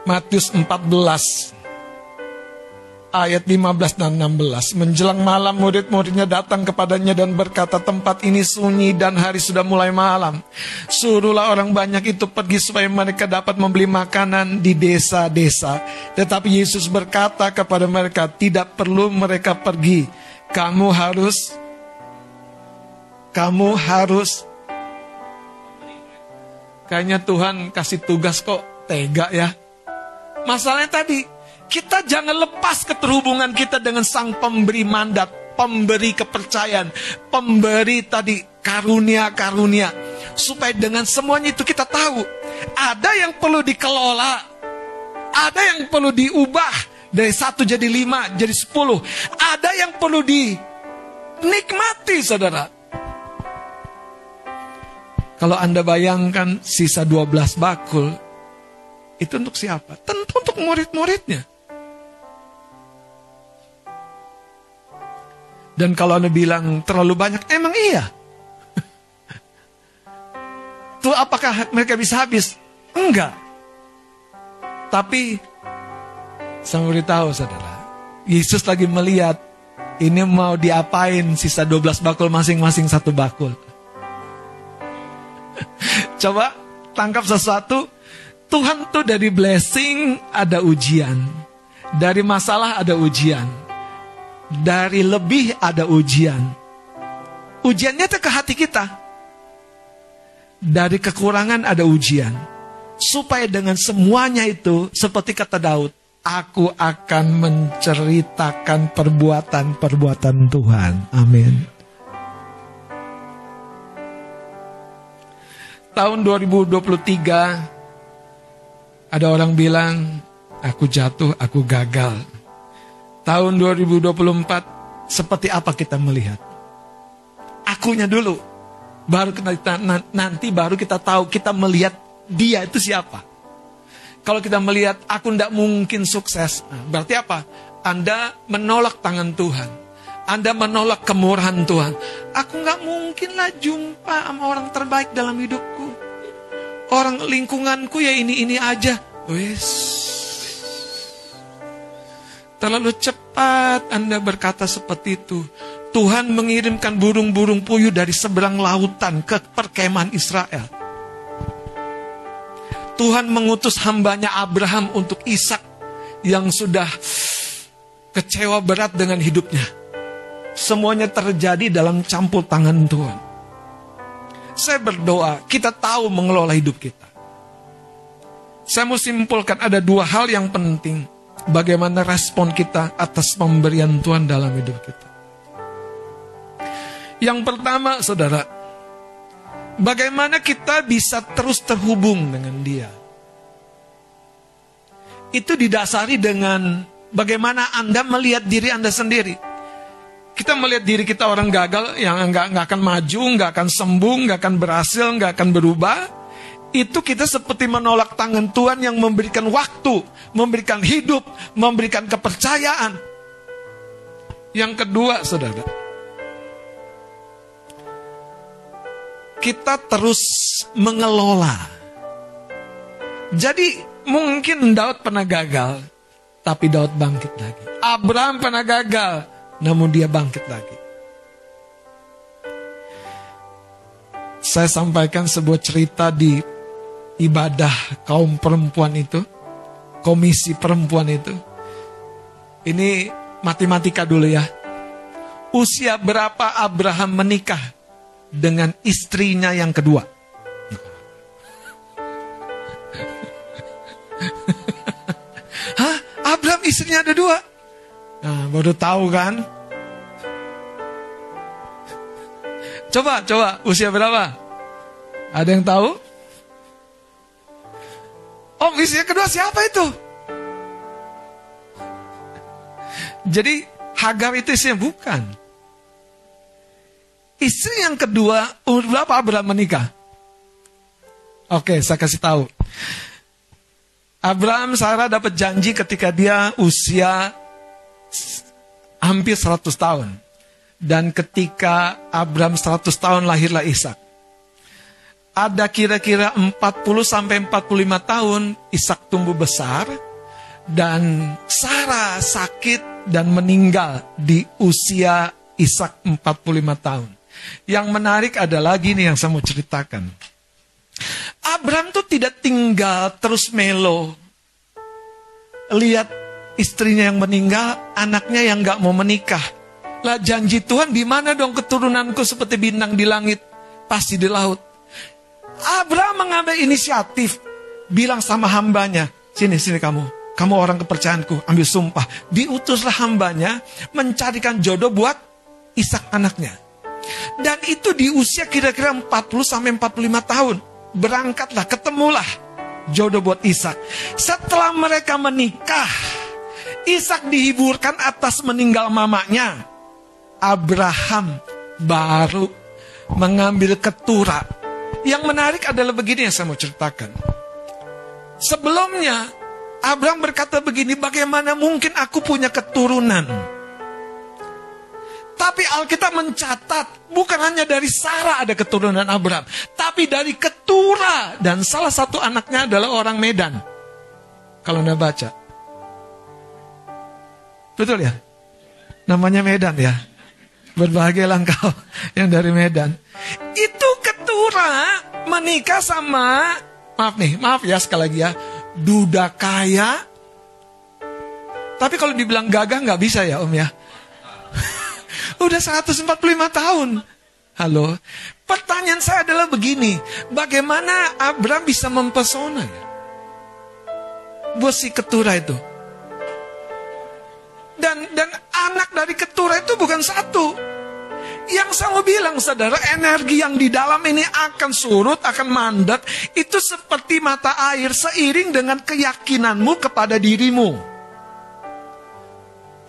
Matius 14 ayat 15 dan 16. Menjelang malam murid-muridnya datang kepadanya dan berkata tempat ini sunyi dan hari sudah mulai malam. Suruhlah orang banyak itu pergi supaya mereka dapat membeli makanan di desa-desa. Tetapi Yesus berkata kepada mereka tidak perlu mereka pergi. Kamu harus kamu harus Kayaknya Tuhan kasih tugas kok tega ya. Masalahnya tadi kita jangan lepas keterhubungan kita dengan sang pemberi mandat, pemberi kepercayaan, pemberi tadi karunia-karunia. Supaya dengan semuanya itu kita tahu, ada yang perlu dikelola, ada yang perlu diubah dari satu jadi lima, jadi sepuluh. Ada yang perlu dinikmati, saudara. Kalau Anda bayangkan sisa 12 bakul, itu untuk siapa? Tentu untuk murid-muridnya. Dan kalau Anda bilang terlalu banyak, emang iya. Tuh apakah mereka bisa habis? Enggak. Tapi saya beritahu saudara, Yesus lagi melihat ini mau diapain sisa 12 bakul masing-masing satu bakul. Coba tangkap sesuatu, Tuhan tuh dari blessing ada ujian. Dari masalah ada ujian dari lebih ada ujian. Ujiannya ke hati kita. Dari kekurangan ada ujian. Supaya dengan semuanya itu, seperti kata Daud, aku akan menceritakan perbuatan-perbuatan Tuhan. Amin. Tahun 2023, ada orang bilang, aku jatuh, aku gagal tahun 2024 seperti apa kita melihat? Akunya dulu. Baru kita nanti baru kita tahu kita melihat dia itu siapa. Kalau kita melihat aku tidak mungkin sukses, nah, berarti apa? Anda menolak tangan Tuhan. Anda menolak kemurahan Tuhan. Aku nggak mungkin lah jumpa sama orang terbaik dalam hidupku. Orang lingkunganku ya ini ini aja. Wes, Terlalu cepat Anda berkata seperti itu. Tuhan mengirimkan burung-burung puyuh dari seberang lautan ke perkemahan Israel. Tuhan mengutus hambanya Abraham untuk Ishak yang sudah kecewa berat dengan hidupnya. Semuanya terjadi dalam campur tangan Tuhan. Saya berdoa, kita tahu mengelola hidup kita. Saya mau simpulkan ada dua hal yang penting. Bagaimana respon kita atas pemberian Tuhan dalam hidup kita. Yang pertama, saudara, bagaimana kita bisa terus terhubung dengan Dia. Itu didasari dengan bagaimana Anda melihat diri Anda sendiri. Kita melihat diri kita orang gagal yang nggak nggak akan maju, nggak akan sembuh, nggak akan berhasil, nggak akan berubah. Itu kita seperti menolak tangan Tuhan yang memberikan waktu, memberikan hidup, memberikan kepercayaan. Yang kedua, saudara, kita terus mengelola. Jadi mungkin Daud pernah gagal, tapi Daud bangkit lagi. Abraham pernah gagal, namun dia bangkit lagi. Saya sampaikan sebuah cerita di ibadah kaum perempuan itu, komisi perempuan itu. Ini matematika dulu ya. Usia berapa Abraham menikah dengan istrinya yang kedua? Hah? Abraham istrinya ada dua? Nah, baru tahu kan? Coba, coba, usia berapa? Ada yang tahu? Usia kedua siapa itu? Jadi Hagar itu istrinya bukan. Istri yang kedua, umur berapa Abraham menikah? Oke, saya kasih tahu. Abraham Sarah dapat janji ketika dia usia hampir 100 tahun. Dan ketika Abraham 100 tahun lahirlah Ishak. Ada kira-kira 40 sampai 45 tahun Ishak tumbuh besar dan Sarah sakit dan meninggal di usia Ishak 45 tahun. Yang menarik adalah gini yang saya mau ceritakan. Abraham tuh tidak tinggal terus melo. Lihat istrinya yang meninggal, anaknya yang gak mau menikah. Lah janji Tuhan di mana dong keturunanku seperti bintang di langit, pasti di laut. Abraham mengambil inisiatif, bilang sama hambanya, sini sini kamu, kamu orang kepercayaanku, ambil sumpah. Diutuslah hambanya mencarikan jodoh buat Ishak anaknya. Dan itu di usia kira-kira 40 sampai 45 tahun berangkatlah, ketemulah jodoh buat Ishak. Setelah mereka menikah, Ishak dihiburkan atas meninggal mamanya. Abraham baru mengambil ketura. Yang menarik adalah begini yang saya mau ceritakan. Sebelumnya, Abraham berkata begini, bagaimana mungkin aku punya keturunan? Tapi Alkitab mencatat bukan hanya dari Sarah ada keturunan Abraham, tapi dari Ketura dan salah satu anaknya adalah orang Medan. Kalau Anda baca. Betul ya? Namanya Medan ya. Berbahagialah engkau yang dari Medan. Itu Ketura menikah sama maaf nih, maaf ya sekali lagi ya, duda kaya. Tapi kalau dibilang gagah nggak bisa ya Om ya. Udah 145 tahun. Halo. Pertanyaan saya adalah begini. Bagaimana Abraham bisa mempesona ya? Buat si ketura itu. Dan dan anak dari ketura itu bukan satu. Yang saya mau bilang saudara, energi yang di dalam ini akan surut, akan mandat. Itu seperti mata air seiring dengan keyakinanmu kepada dirimu.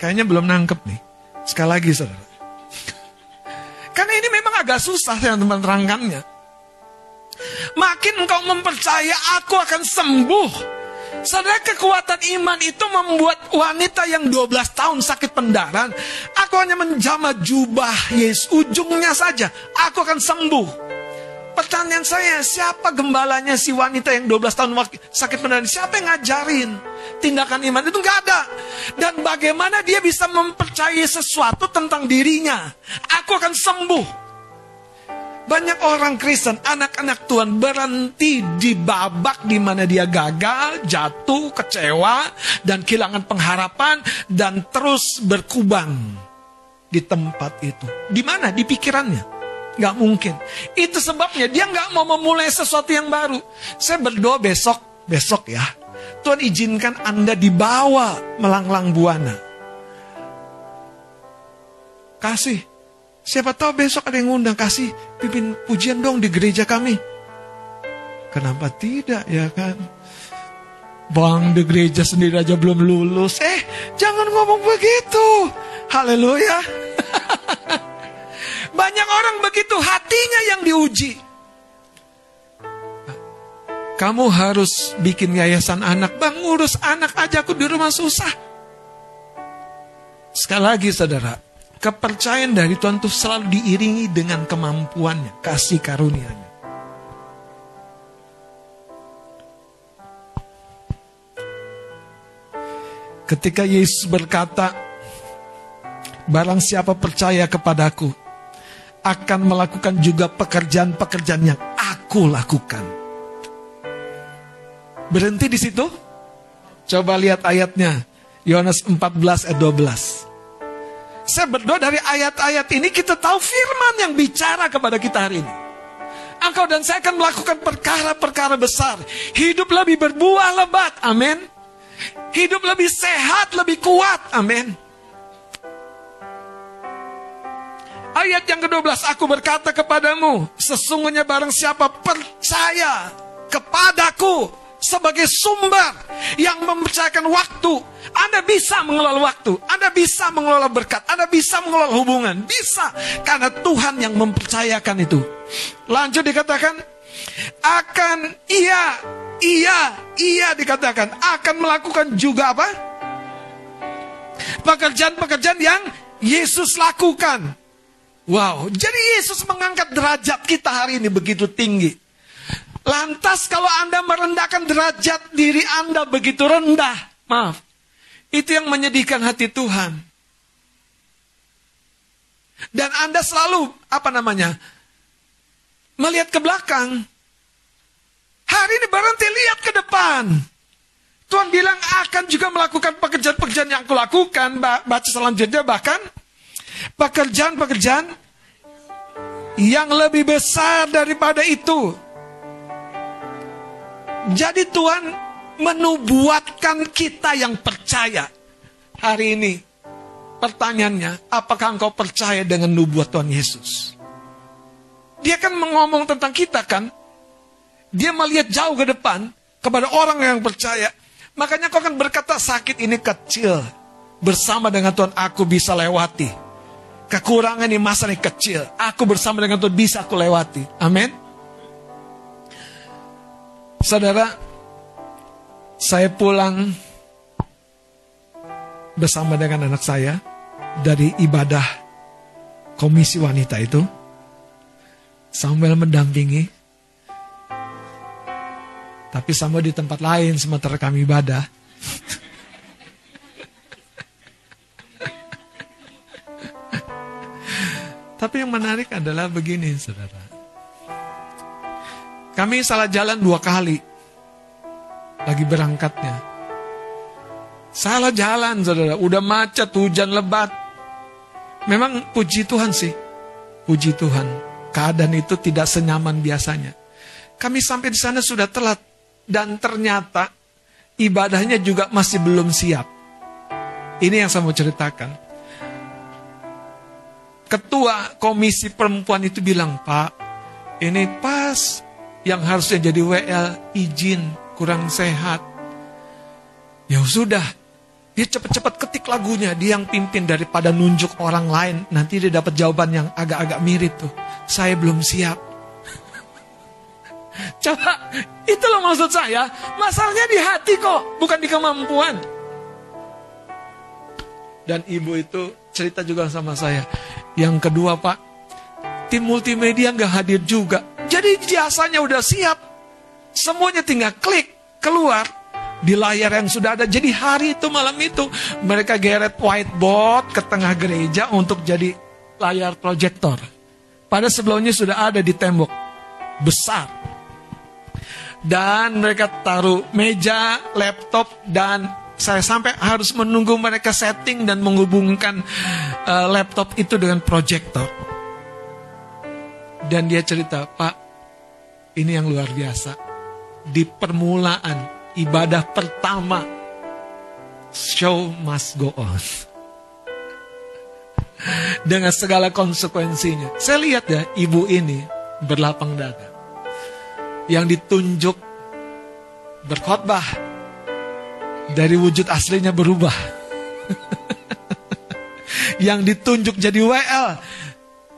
Kayaknya belum nangkep nih. Sekali lagi saudara. Karena ini memang agak susah saya teman terangkannya. Makin engkau mempercaya aku akan sembuh. Saudara kekuatan iman itu membuat wanita yang 12 tahun sakit pendarahan. Aku hanya menjama jubah Yesus. Ujungnya saja. Aku akan sembuh. Pertanyaan saya, siapa gembalanya si wanita yang 12 tahun sakit pendarahan? Siapa yang ngajarin? Tindakan iman itu nggak ada. Dan bagaimana dia bisa mempercayai sesuatu tentang dirinya? Aku akan sembuh. Banyak orang Kristen, anak-anak Tuhan berhenti di babak di mana dia gagal, jatuh, kecewa, dan kehilangan pengharapan, dan terus berkubang. di tempat itu. Di mana? Di pikirannya. Gak mungkin. Itu sebabnya dia gak mau memulai sesuatu yang baru. Saya berdoa besok, besok ya. Tuhan izinkan Anda dibawa melanglang buana. Kasih. Siapa tahu besok ada yang ngundang kasih pimpin pujian dong di gereja kami. Kenapa tidak ya kan? Bang di gereja sendiri aja belum lulus. Eh, jangan ngomong begitu. Haleluya. Banyak orang begitu hatinya yang diuji. Kamu harus bikin yayasan anak. Bang, ngurus anak aja aku di rumah susah. Sekali lagi saudara, kepercayaan dari Tuhan itu selalu diiringi dengan kemampuannya, kasih karunia-Nya. Ketika Yesus berkata, Barang siapa percaya kepadaku, akan melakukan juga pekerjaan-pekerjaan yang aku lakukan. Berhenti di situ? Coba lihat ayatnya. Yohanes 14 ayat 12. Saya berdoa dari ayat-ayat ini kita tahu firman yang bicara kepada kita hari ini. Engkau dan saya akan melakukan perkara-perkara besar. Hidup lebih berbuah lebat. Amin. Hidup lebih sehat, lebih kuat. Amin. Ayat yang ke-12, aku berkata kepadamu, sesungguhnya barang siapa percaya kepadaku sebagai sumber yang mempercayakan waktu, Anda bisa mengelola waktu, Anda bisa mengelola berkat, Anda bisa mengelola hubungan, bisa karena Tuhan yang mempercayakan itu. Lanjut dikatakan, akan ia, ia, ia dikatakan akan melakukan juga apa? Pekerjaan-pekerjaan yang Yesus lakukan. Wow, jadi Yesus mengangkat derajat kita hari ini begitu tinggi. Lantas kalau Anda merendahkan derajat diri Anda begitu rendah, maaf, itu yang menyedihkan hati Tuhan. Dan Anda selalu, apa namanya, melihat ke belakang. Hari ini berhenti lihat ke depan. Tuhan bilang akan juga melakukan pekerjaan-pekerjaan yang aku lakukan. Baca selanjutnya bahkan pekerjaan-pekerjaan yang lebih besar daripada itu. Jadi Tuhan menubuatkan kita yang percaya hari ini. Pertanyaannya, apakah engkau percaya dengan nubuat Tuhan Yesus? Dia kan mengomong tentang kita kan? Dia melihat jauh ke depan kepada orang yang percaya. Makanya kau akan berkata sakit ini kecil. Bersama dengan Tuhan aku bisa lewati. Kekurangan di masa ini kecil. Aku bersama dengan Tuhan bisa aku lewati. Amin. Saudara, saya pulang bersama dengan anak saya dari ibadah komisi wanita itu. Samuel mendampingi. Tapi Samuel di tempat lain sementara kami ibadah. Tapi yang menarik adalah begini, saudara. Kami salah jalan dua kali. Lagi berangkatnya. Salah jalan, saudara. Udah macet, hujan lebat. Memang puji Tuhan sih. Puji Tuhan. Keadaan itu tidak senyaman biasanya. Kami sampai di sana sudah telat. Dan ternyata ibadahnya juga masih belum siap. Ini yang saya mau ceritakan ketua komisi perempuan itu bilang, Pak, ini pas yang harusnya jadi WL izin kurang sehat. Ya sudah, dia cepat-cepat ketik lagunya, dia yang pimpin daripada nunjuk orang lain. Nanti dia dapat jawaban yang agak-agak mirip tuh. Saya belum siap. Coba, itu loh maksud saya. Masalahnya di hati kok, bukan di kemampuan. Dan ibu itu cerita juga sama saya. Yang kedua Pak, tim multimedia nggak hadir juga. Jadi jasanya udah siap. Semuanya tinggal klik, keluar di layar yang sudah ada. Jadi hari itu malam itu mereka geret whiteboard ke tengah gereja untuk jadi layar proyektor. Pada sebelumnya sudah ada di tembok besar. Dan mereka taruh meja, laptop, dan Saya sampai harus menunggu mereka setting dan menghubungkan uh, laptop itu dengan proyektor. Dan dia cerita, Pak, ini yang luar biasa. Di permulaan ibadah pertama, show must go on. Dengan segala konsekuensinya. Saya lihat ya, ibu ini berlapang dada. Yang ditunjuk berkhotbah dari wujud aslinya berubah. yang ditunjuk jadi WL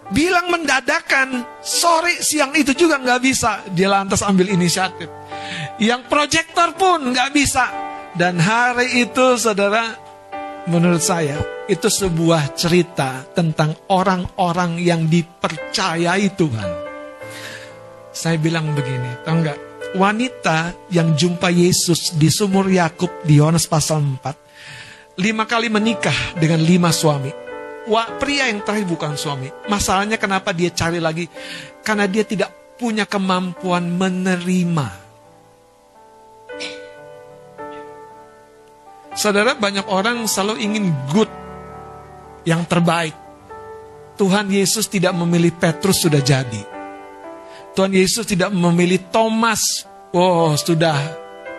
bilang mendadakan sore siang itu juga nggak bisa. Dia lantas ambil inisiatif. Yang proyektor pun nggak bisa. Dan hari itu saudara menurut saya itu sebuah cerita tentang orang-orang yang dipercayai Tuhan. Saya bilang begini tahu nggak? Wanita yang jumpa Yesus di sumur Yakub di Yohanes pasal 4 lima kali menikah dengan lima suami Wah, pria yang terakhir bukan suami. Masalahnya kenapa dia cari lagi? Karena dia tidak punya kemampuan menerima. Saudara, banyak orang selalu ingin good, yang terbaik. Tuhan Yesus tidak memilih Petrus sudah jadi. Tuhan Yesus tidak memilih Thomas. Oh, sudah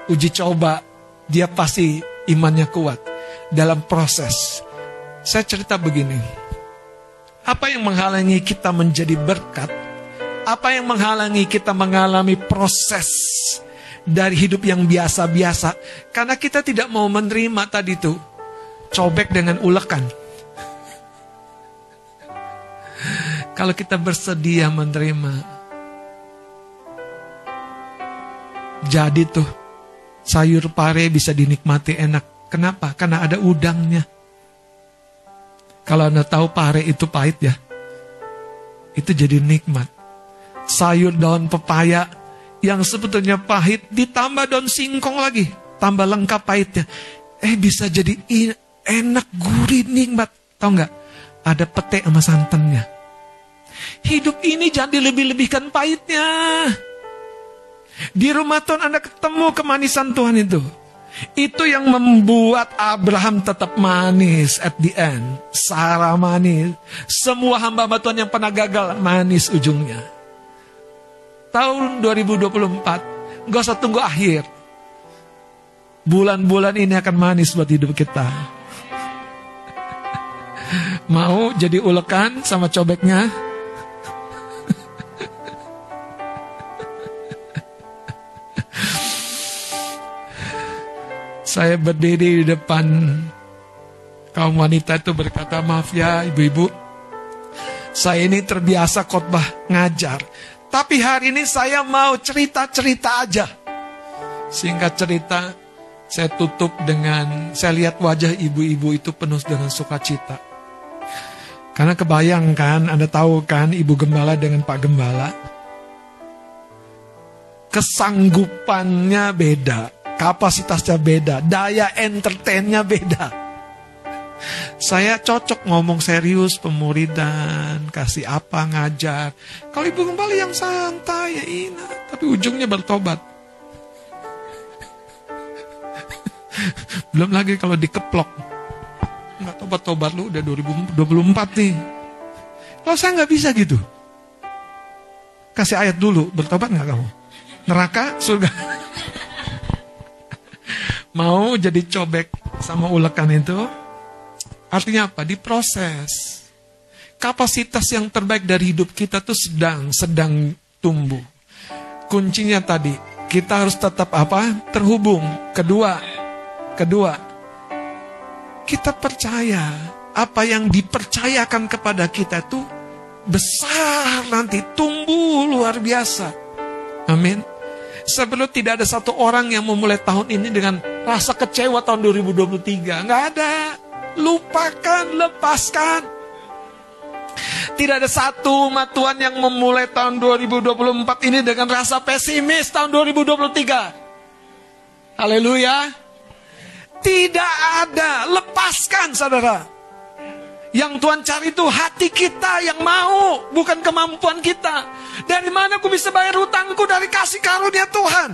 uji coba. Dia pasti imannya kuat. Dalam proses saya cerita begini. Apa yang menghalangi kita menjadi berkat? Apa yang menghalangi kita mengalami proses dari hidup yang biasa-biasa? Karena kita tidak mau menerima tadi itu cobek dengan ulekan. Kalau kita bersedia menerima, jadi tuh sayur pare bisa dinikmati enak. Kenapa? Karena ada udangnya. Kalau Anda tahu pare itu pahit ya. Itu jadi nikmat. Sayur daun pepaya yang sebetulnya pahit ditambah daun singkong lagi. Tambah lengkap pahitnya. Eh bisa jadi enak, gurih, nikmat. Tahu nggak? Ada pete sama santannya. Hidup ini jangan dilebih-lebihkan pahitnya. Di rumah Tuhan Anda ketemu kemanisan Tuhan itu. Itu yang membuat Abraham tetap manis at the end. Sarah manis. Semua hamba-hamba Tuhan yang pernah gagal manis ujungnya. Tahun 2024, gak usah tunggu akhir. Bulan-bulan ini akan manis buat hidup kita. Mau jadi ulekan sama cobeknya? Saya berdiri di depan kaum wanita itu berkata, maaf ya ibu-ibu, saya ini terbiasa khotbah ngajar. Tapi hari ini saya mau cerita-cerita aja. Singkat cerita, saya tutup dengan, saya lihat wajah ibu-ibu itu penuh dengan sukacita. Karena kebayangkan, Anda tahu kan Ibu Gembala dengan Pak Gembala. Kesanggupannya beda kapasitasnya beda, daya entertainnya beda. Saya cocok ngomong serius pemuridan, kasih apa ngajar. Kalau ibu kembali yang santai ya ina, tapi ujungnya bertobat. Belum lagi kalau dikeplok. Nggak tobat-tobat lu udah 2024 nih. Kalau saya nggak bisa gitu. Kasih ayat dulu, bertobat nggak kamu? Neraka, surga mau jadi cobek sama ulekan itu artinya apa? Diproses. Kapasitas yang terbaik dari hidup kita tuh sedang sedang tumbuh. Kuncinya tadi kita harus tetap apa? Terhubung. Kedua, kedua kita percaya apa yang dipercayakan kepada kita tuh besar nanti tumbuh luar biasa. Amin. Sebelum tidak ada satu orang yang memulai tahun ini dengan rasa kecewa tahun 2023. Nggak ada. Lupakan, lepaskan. Tidak ada satu umat Tuhan yang memulai tahun 2024 ini dengan rasa pesimis tahun 2023. Haleluya. Tidak ada. Lepaskan saudara. Yang Tuhan cari itu hati kita yang mau, bukan kemampuan kita. Dari mana aku bisa bayar hutangku dari kasih karunia Tuhan?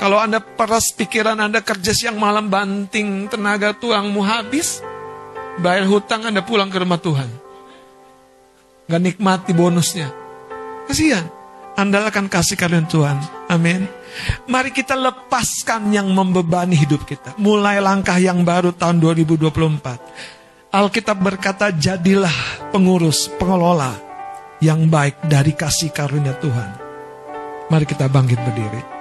Kalau Anda peras pikiran Anda kerja siang malam banting tenaga tuangmu habis, bayar hutang Anda pulang ke rumah Tuhan. Gak nikmati bonusnya. Kasihan. Andalkan kasih kalian Tuhan. Amin. Mari kita lepaskan yang membebani hidup kita. Mulai langkah yang baru tahun 2024. Alkitab berkata jadilah pengurus, pengelola yang baik dari kasih karunia Tuhan. Mari kita bangkit berdiri.